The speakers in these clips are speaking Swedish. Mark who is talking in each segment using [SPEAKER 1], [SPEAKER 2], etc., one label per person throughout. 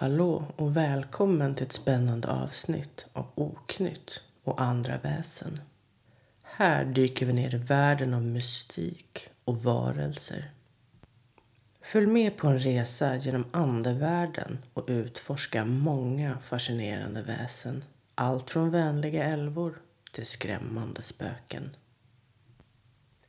[SPEAKER 1] Hallå och välkommen till ett spännande avsnitt av Oknytt och andra väsen. Här dyker vi ner i världen av mystik och varelser. Följ med på en resa genom andevärlden och utforska många fascinerande väsen. Allt från vänliga älvor till skrämmande spöken.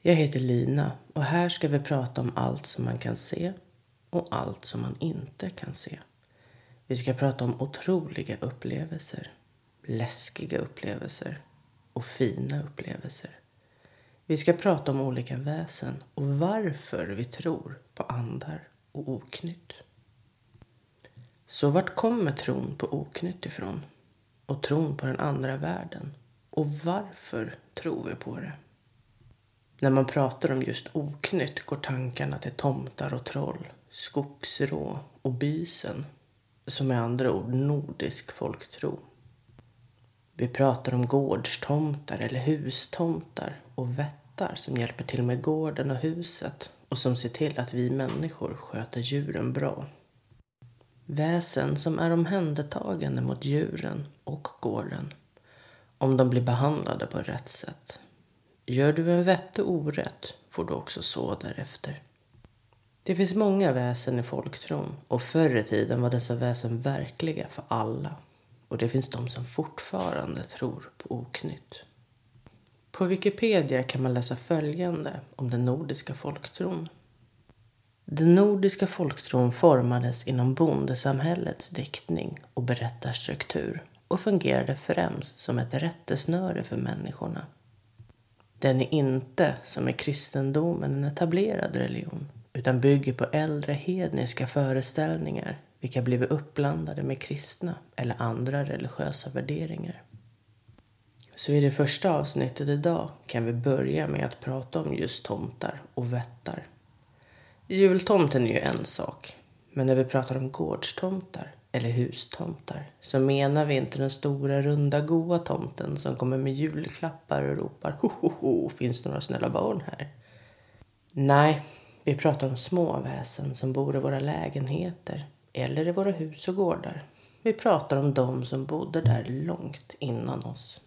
[SPEAKER 1] Jag heter Lina och här ska vi prata om allt som man kan se och allt som man inte kan se. Vi ska prata om otroliga upplevelser, läskiga upplevelser och fina upplevelser. Vi ska prata om olika väsen och varför vi tror på andar och oknytt. Så vart kommer tron på oknytt ifrån? Och tron på den andra världen? Och varför tror vi på det? När man pratar om just oknytt går tankarna till tomtar och troll, skogsrå och bysen som med andra ord nordisk folktro. Vi pratar om gårdstomtar eller hustomtar och vättar som hjälper till med gården och huset och som ser till att vi människor sköter djuren bra. Väsen som är omhändertagande mot djuren och gården om de blir behandlade på rätt sätt. Gör du en vätte orätt får du också så därefter. Det finns många väsen i folktron och förr i tiden var dessa väsen verkliga för alla. Och det finns de som fortfarande tror på oknytt. På Wikipedia kan man läsa följande om den nordiska folktron. Den nordiska folktron formades inom bondesamhällets diktning och berättarstruktur och fungerade främst som ett rättesnöre för människorna. Den är inte, som i kristendomen, en etablerad religion utan bygger på äldre hedniska föreställningar vilka blivit uppblandade med kristna eller andra religiösa värderingar. Så i det första avsnittet idag kan vi börja med att prata om just tomtar och vättar. Jultomten är ju en sak, men när vi pratar om gårdstomtar eller hustomtar så menar vi inte den stora runda goa tomten som kommer med julklappar och ropar ho ho ho, finns det några snälla barn här? Nej, vi pratar om små väsen som bor i våra lägenheter eller i våra hus och gårdar. Vi pratar om de som bodde där långt innan oss.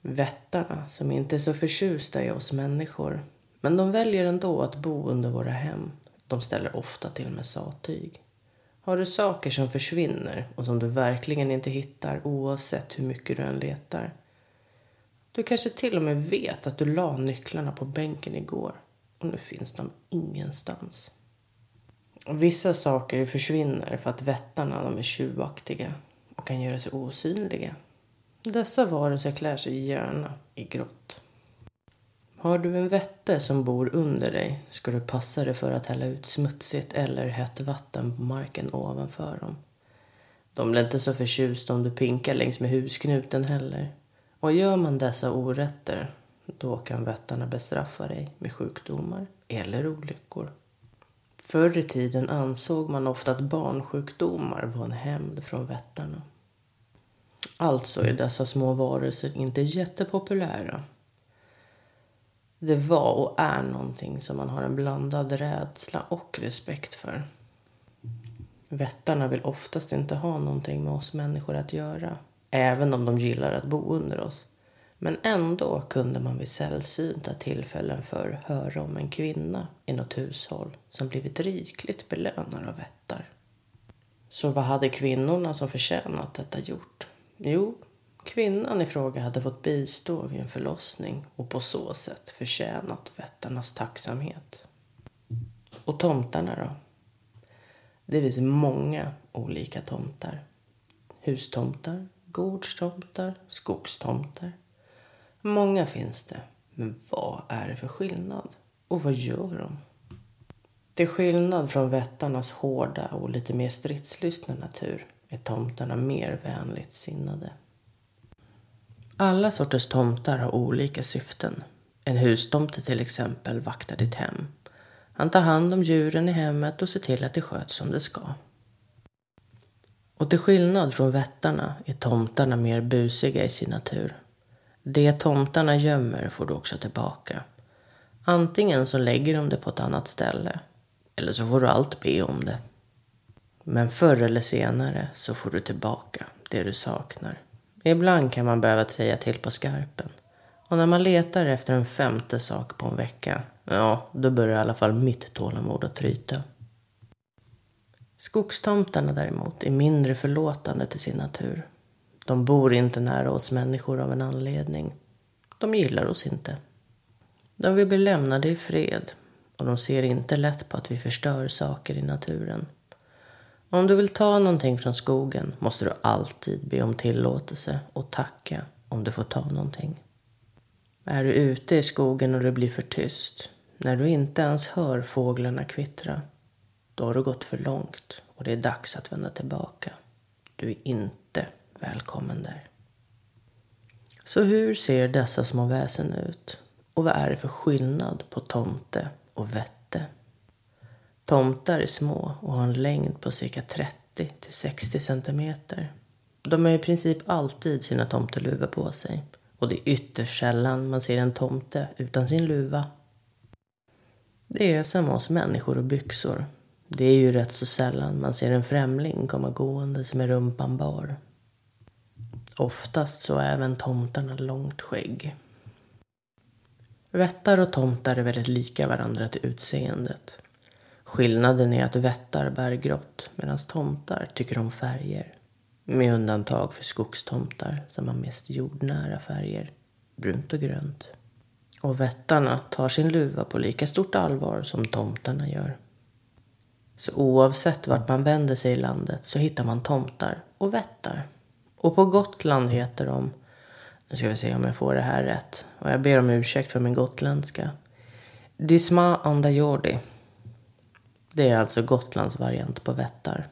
[SPEAKER 1] Vättarna som inte är så förtjusta i oss människor. Men de väljer ändå att bo under våra hem. De ställer ofta till med sattyg. Har du saker som försvinner och som du verkligen inte hittar oavsett hur mycket du än letar. Du kanske till och med vet att du la nycklarna på bänken igår och nu finns de ingenstans. Vissa saker försvinner för att vättarna de är tjuvaktiga och kan göra sig osynliga. Dessa varelser klär sig gärna i grått. Har du en vätte som bor under dig ska du passa dig för att hälla ut smutsigt eller hett vatten på marken ovanför dem. De blir inte så förtjusta om du pinkar längs med husknuten heller. Och gör man dessa orätter då kan vättarna bestraffa dig med sjukdomar eller olyckor. Förr i tiden ansåg man ofta att barnsjukdomar var en hämnd från vättarna. Alltså är dessa små varelser inte jättepopulära. Det var och är någonting som man har en blandad rädsla och respekt för. Vättarna vill oftast inte ha någonting med oss människor att göra. Även om de gillar att bo under oss. Men ändå kunde man vid sällsynta tillfällen förr höra om en kvinna i något hushåll som blivit rikligt belönad av vättar. Så vad hade kvinnorna som förtjänat detta gjort? Jo, kvinnan i fråga hade fått bistå vid en förlossning och på så sätt förtjänat vättarnas tacksamhet. Och tomtarna då? Det finns många olika tomtar. Hustomtar, gårdstomtar, skogstomtar. Många finns det. Men vad är det för skillnad? Och vad gör de? Till skillnad från vättarnas hårda och lite mer stridslystna natur är tomtarna mer vänligt sinnade. Alla sorters tomtar har olika syften. En hustomte till exempel vaktar ditt hem. Han tar hand om djuren i hemmet och ser till att det sköts som det ska. Och till skillnad från vättarna är tomtarna mer busiga i sin natur. Det tomtarna gömmer får du också tillbaka. Antingen så lägger de det på ett annat ställe. Eller så får du allt be om det. Men förr eller senare så får du tillbaka det du saknar. Ibland kan man behöva säga till på skarpen. Och när man letar efter en femte sak på en vecka, ja, då börjar i alla fall mitt tålamod att tryta. Skogstomtarna däremot är mindre förlåtande till sin natur. De bor inte nära oss människor av en anledning. De gillar oss inte. De vill bli lämnade i fred och de ser inte lätt på att vi förstör saker i naturen. Om du vill ta någonting från skogen måste du alltid be om tillåtelse och tacka om du får ta någonting. Är du ute i skogen och det blir för tyst, när du inte ens hör fåglarna kvittra, då har du gått för långt och det är dags att vända tillbaka. Du är inte välkommen där. Så hur ser dessa små väsen ut? Och vad är det för skillnad på tomte och vätte? Tomtar är små och har en längd på cirka 30 till 60 centimeter. De har i princip alltid sina tomteluvor på sig och det är ytterst sällan man ser en tomte utan sin luva. Det är som oss människor och byxor. Det är ju rätt så sällan man ser en främling komma gåendes med rumpan bar. Oftast så har även tomtarna långt skägg. Vättar och tomtar är väldigt lika varandra till utseendet. Skillnaden är att vättar bär grått medan tomtar tycker om färger. Med undantag för skogstomtar som har mest jordnära färger. Brunt och grönt. Och vättarna tar sin luva på lika stort allvar som tomtarna gör. Så oavsett vart man vänder sig i landet så hittar man tomtar och vättar. Och på Gotland heter de, nu ska vi se om jag får det här rätt, och jag ber om ursäkt för min gotländska. Disma andajordi. Det är alltså Gotlands variant på vättar.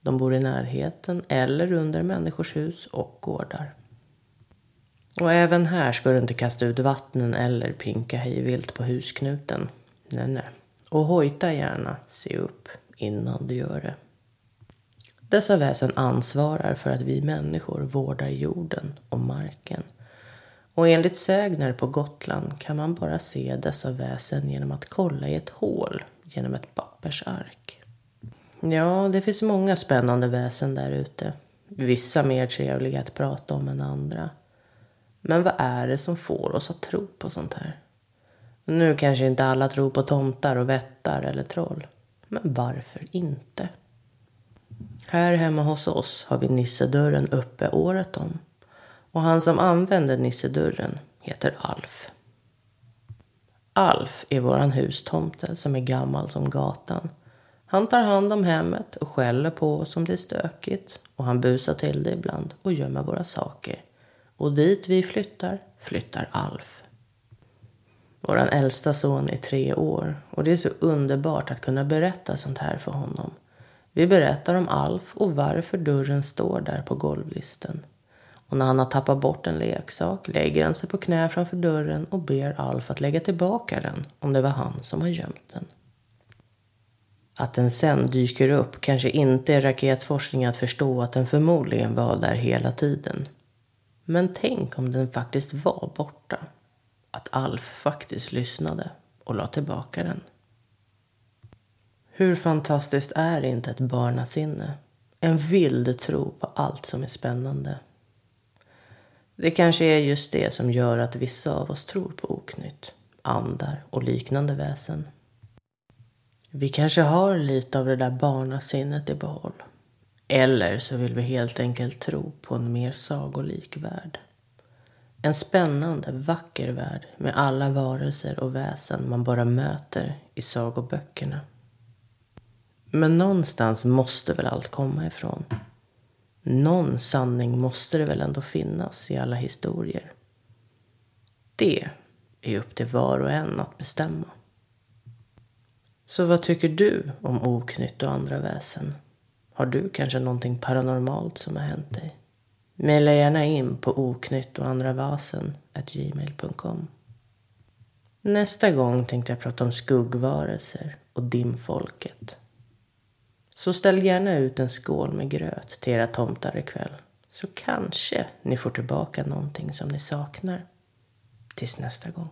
[SPEAKER 1] De bor i närheten eller under människors hus och gårdar. Och även här ska du inte kasta ut vattnen eller pinka hejvilt på husknuten. Nej, nej. Och hojta gärna, se upp innan du gör det. Dessa väsen ansvarar för att vi människor vårdar jorden och marken. Och enligt sägner på Gotland kan man bara se dessa väsen genom att kolla i ett hål genom ett pappersark. Ja, det finns många spännande väsen där ute. Vissa mer trevliga att prata om än andra. Men vad är det som får oss att tro på sånt här? Nu kanske inte alla tror på tomtar och vättar eller troll. Men varför inte? Här hemma hos oss har vi nissedörren uppe året om. Och han som använder nissedörren heter Alf. Alf är våran hustomte som är gammal som gatan. Han tar hand om hemmet och skäller på oss om det är stökigt. Och han busar till det ibland och gömmer våra saker. Och dit vi flyttar, flyttar Alf. Våran äldsta son är tre år och det är så underbart att kunna berätta sånt här för honom. Vi berättar om Alf och varför dörren står där på golvlisten. Och när han har tappat bort en leksak lägger han sig på knä framför dörren och ber Alf att lägga tillbaka den om det var han som har gömt den. Att den sen dyker upp kanske inte är raketforskning att förstå att den förmodligen var där hela tiden. Men tänk om den faktiskt var borta. Att Alf faktiskt lyssnade och la tillbaka den. Hur fantastiskt är inte ett barnasinne? En vild tro på allt som är spännande. Det kanske är just det som gör att vissa av oss tror på oknytt, andar och liknande väsen. Vi kanske har lite av det där barnasinnet i behåll. Eller så vill vi helt enkelt tro på en mer sagolik värld. En spännande, vacker värld med alla varelser och väsen man bara möter i sagoböckerna. Men någonstans måste väl allt komma ifrån? Någon sanning måste det väl ändå finnas i alla historier? Det är upp till var och en att bestämma. Så vad tycker du om oknytt och andra väsen? Har du kanske någonting paranormalt som har hänt dig? Maila gärna in på oknytt och andra vasen gmail.com. Nästa gång tänkte jag prata om skuggvarelser och dimfolket. Så ställ gärna ut en skål med gröt till era tomtar ikväll. Så kanske ni får tillbaka någonting som ni saknar. Tills nästa gång.